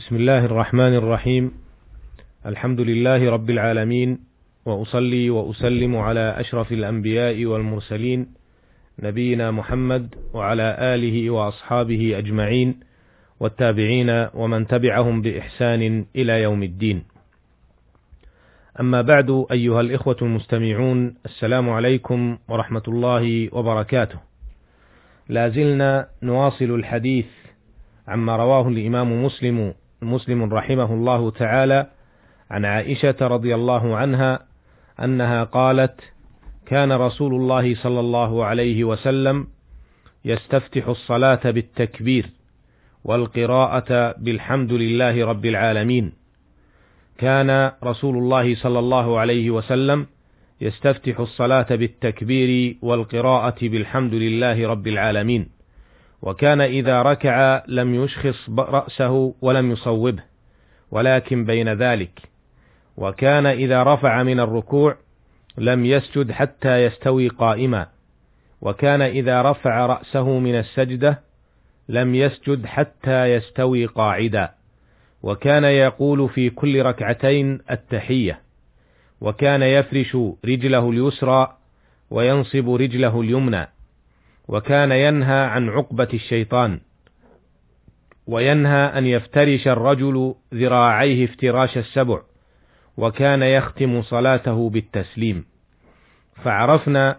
بسم الله الرحمن الرحيم. الحمد لله رب العالمين وأصلي وأسلم على أشرف الأنبياء والمرسلين نبينا محمد وعلى آله وأصحابه أجمعين والتابعين ومن تبعهم بإحسان إلى يوم الدين. أما بعد أيها الإخوة المستمعون السلام عليكم ورحمة الله وبركاته. لا زلنا نواصل الحديث عما رواه الإمام مسلم مسلم رحمه الله تعالى عن عائشة رضي الله عنها أنها قالت كان رسول الله صلى الله عليه وسلم يستفتح الصلاة بالتكبير والقراءة بالحمد لله رب العالمين. كان رسول الله صلى الله عليه وسلم يستفتح الصلاة بالتكبير والقراءة بالحمد لله رب العالمين. وكان إذا ركع لم يشخص رأسه ولم يصوبه ولكن بين ذلك وكان إذا رفع من الركوع لم يسجد حتى يستوي قائما وكان إذا رفع رأسه من السجدة لم يسجد حتى يستوي قاعدا وكان يقول في كل ركعتين التحية وكان يفرش رجله اليسرى وينصب رجله اليمنى. وكان ينهى عن عقبة الشيطان وينهى أن يفترش الرجل ذراعيه افتراش السبع وكان يختم صلاته بالتسليم. فعرفنا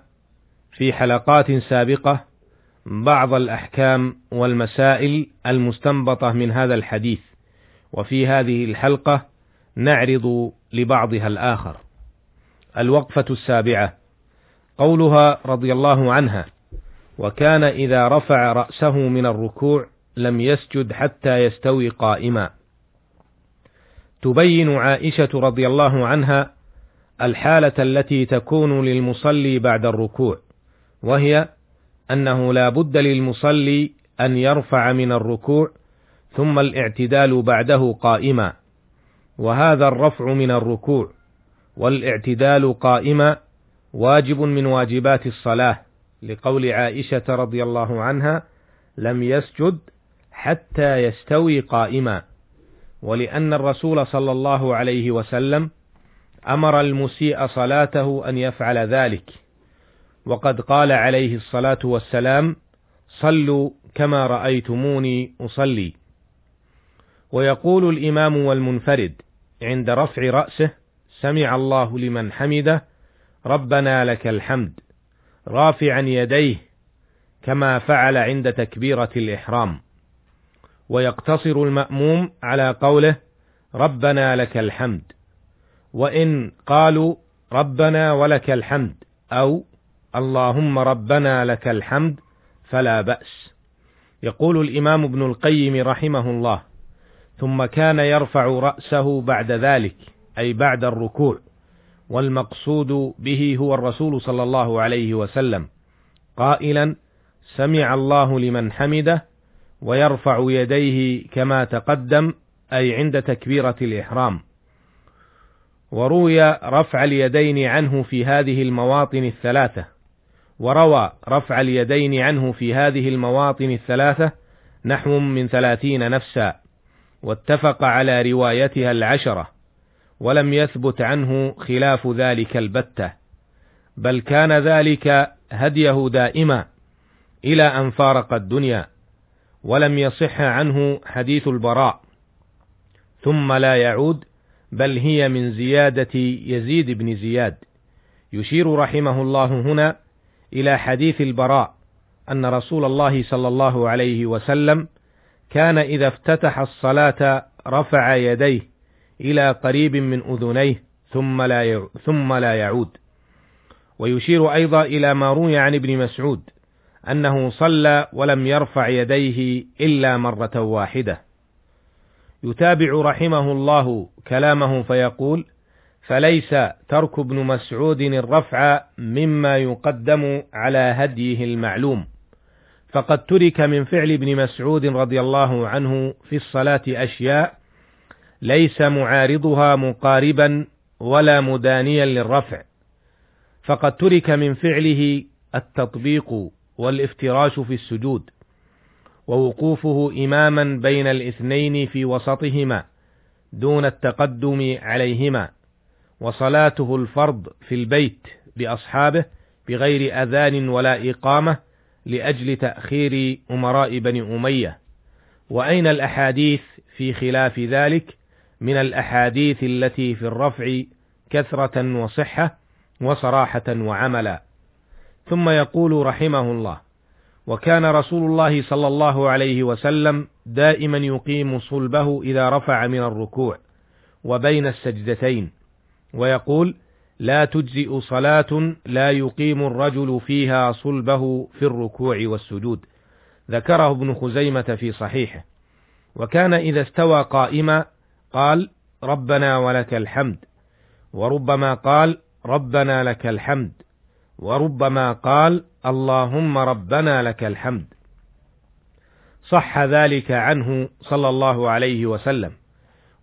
في حلقات سابقة بعض الأحكام والمسائل المستنبطة من هذا الحديث وفي هذه الحلقة نعرض لبعضها الآخر. الوقفة السابعة قولها رضي الله عنها. وكان إذا رفع رأسه من الركوع لم يسجد حتى يستوي قائما. تبين عائشة رضي الله عنها الحالة التي تكون للمصلي بعد الركوع وهي أنه لا بد للمصلي أن يرفع من الركوع ثم الاعتدال بعده قائما وهذا الرفع من الركوع والاعتدال قائما واجب من واجبات الصلاة. لقول عائشة رضي الله عنها لم يسجد حتى يستوي قائما. ولأن الرسول صلى الله عليه وسلم أمر المسيء صلاته أن يفعل ذلك. وقد قال عليه الصلاة والسلام صلوا كما رأيتموني أصلي. ويقول الإمام والمنفرد عند رفع رأسه سمع الله لمن حمده ربنا لك الحمد. رافعا يديه كما فعل عند تكبيرة الإحرام. ويقتصر المأموم على قوله ربنا لك الحمد. وإن قالوا ربنا ولك الحمد أو اللهم ربنا لك الحمد فلا بأس. يقول الإمام ابن القيم رحمه الله ثم كان يرفع رأسه بعد ذلك أي بعد الركوع. والمقصود به هو الرسول صلى الله عليه وسلم. قائلا سمع الله لمن حمده ويرفع يديه كما تقدم أي عند تكبيرة الإحرام. وروي رفع اليدين عنه في هذه المواطن الثلاثة. وروى رفع اليدين عنه في هذه المواطن الثلاثة نحو من ثلاثين نفسا. واتفق على روايتها العشرة. ولم يثبت عنه خلاف ذلك البتة بل كان ذلك هديه دائما إلى أن فارق الدنيا ولم يصح عنه حديث البراء. ثم لا يعود بل هي من زيادة يزيد بن زياد. يشير رحمه الله هنا إلى حديث البراء أن رسول الله صلى الله عليه وسلم كان إذا افتتح الصلاة رفع يديه إلى قريب من أذنيه ثم لا ثم لا يعود. ويشير أيضا إلى ما روي عن ابن مسعود أنه صلى ولم يرفع يديه إلا مرة واحدة. يتابع رحمه الله كلامه فيقول فليس ترك ابن مسعود الرفع مما يقدم على هديه المعلوم. فقد ترك من فعل ابن مسعود رضي الله عنه في الصلاة أشياء ليس معارضها مقاربا ولا مدانيا للرفع فقد ترك من فعله التطبيق والافتراش في السجود ووقوفه إماما بين الاثنين في وسطهما دون التقدم عليهما وصلاته الفرض في البيت بأصحابه بغير أذان ولا إقامة لأجل تأخير أمراء بني أمية. وأين الأحاديث في خلاف ذلك؟ من الأحاديث التي في الرفع كثرة وصحة وصراحة وعملا. ثم يقول رحمه الله وكان رسول الله صلى الله عليه وسلم دائما يقيم صلبه إذا رفع من الركوع وبين السجدتين ويقول لا تجزئ صلاة لا يقيم الرجل فيها صلبه في الركوع والسجود. ذكره ابن خزيمة في صحيحه. وكان إذا استوى قائما قال ربنا ولك الحمد. وربما قال ربنا لك الحمد. وربما قال اللهم ربنا لك الحمد. صح ذلك عنه صلى الله عليه وسلم.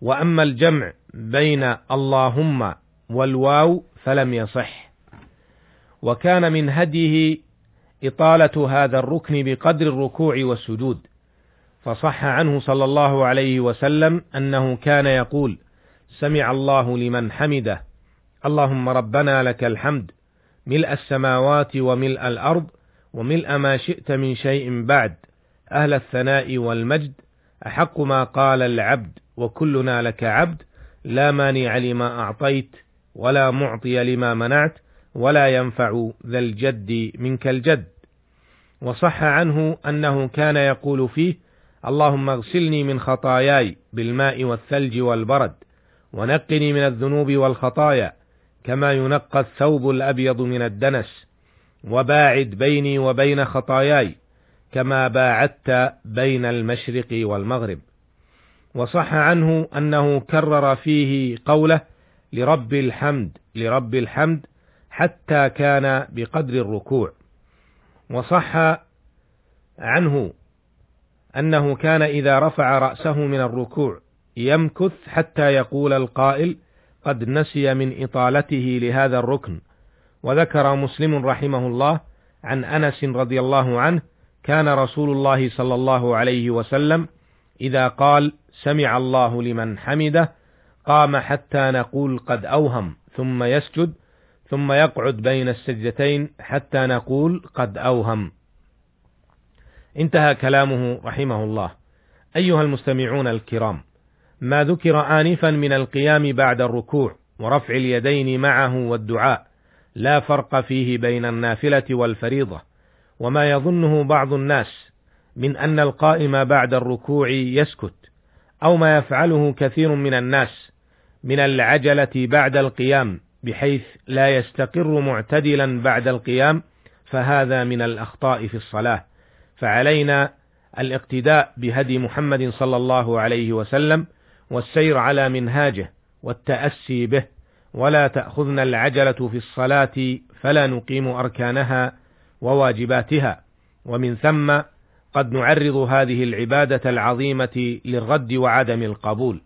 وأما الجمع بين اللهم والواو فلم يصح. وكان من هديه إطالة هذا الركن بقدر الركوع والسجود. فصح عنه صلى الله عليه وسلم أنه كان يقول سمع الله لمن حمده. اللهم ربنا لك الحمد. ملء السماوات وملء الأرض وملء ما شئت من شيء بعد. أهل الثناء والمجد. أحق ما قال العبد. وكلنا لك عبد. لا مانع لما أعطيت ولا معطي لما منعت. ولا ينفع ذا الجد منك الجد. وصح عنه أنه كان يقول فيه اللهم اغسلني من خطاياي بالماء والثلج والبرد ونقني من الذنوب والخطايا كما ينقى الثوب الأبيض من الدنس وباعد بيني وبين خطاياي كما باعدت بين المشرق والمغرب. وصح عنه أنه كرر فيه قوله لرب الحمد لرب الحمد حتى كان بقدر الركوع. وصح عنه أنه كان إذا رفع رأسه من الركوع يمكث حتى يقول القائل قد نسي من إطالته لهذا الركن. وذكر مسلم رحمه الله عن أنس رضي الله عنه كان رسول الله صلى الله عليه وسلم إذا قال سمع الله لمن حمده قام حتى نقول قد أوهم ثم يسجد ثم يقعد بين السجدتين حتى نقول قد أوهم. انتهى كلامه رحمه الله. أيها المستمعون الكرام ما ذكر آنفا من القيام بعد الركوع ورفع اليدين معه والدعاء لا فرق فيه بين النافلة والفريضة وما يظنه بعض الناس من أن القائم بعد الركوع يسكت أو ما يفعله كثير من الناس من العجلة بعد القيام بحيث لا يستقر معتدلا بعد القيام فهذا من الأخطاء في الصلاة. فعلينا الاقتداء بهدي محمد صلى الله عليه وسلم والسير على منهاجه والتأسي به ولا تأخذنا العجلة في الصلاة فلا نقيم أركانها وواجباتها. ومن ثم قد نعرض هذه العبادة العظيمة للرد وعدم القبول.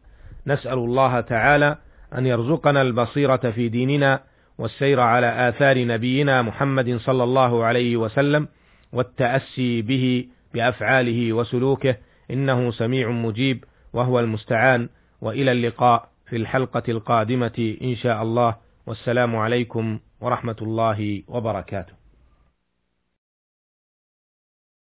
نسأل الله تعالى أن يرزقنا البصيرة في ديننا والسير على آثار نبينا محمد صلى الله عليه وسلم والتأسي به بأفعاله وسلوكه إنه سميع مجيب وهو المستعان وإلى اللقاء في الحلقة القادمة إن شاء الله. والسلام عليكم ورحمة الله وبركاته.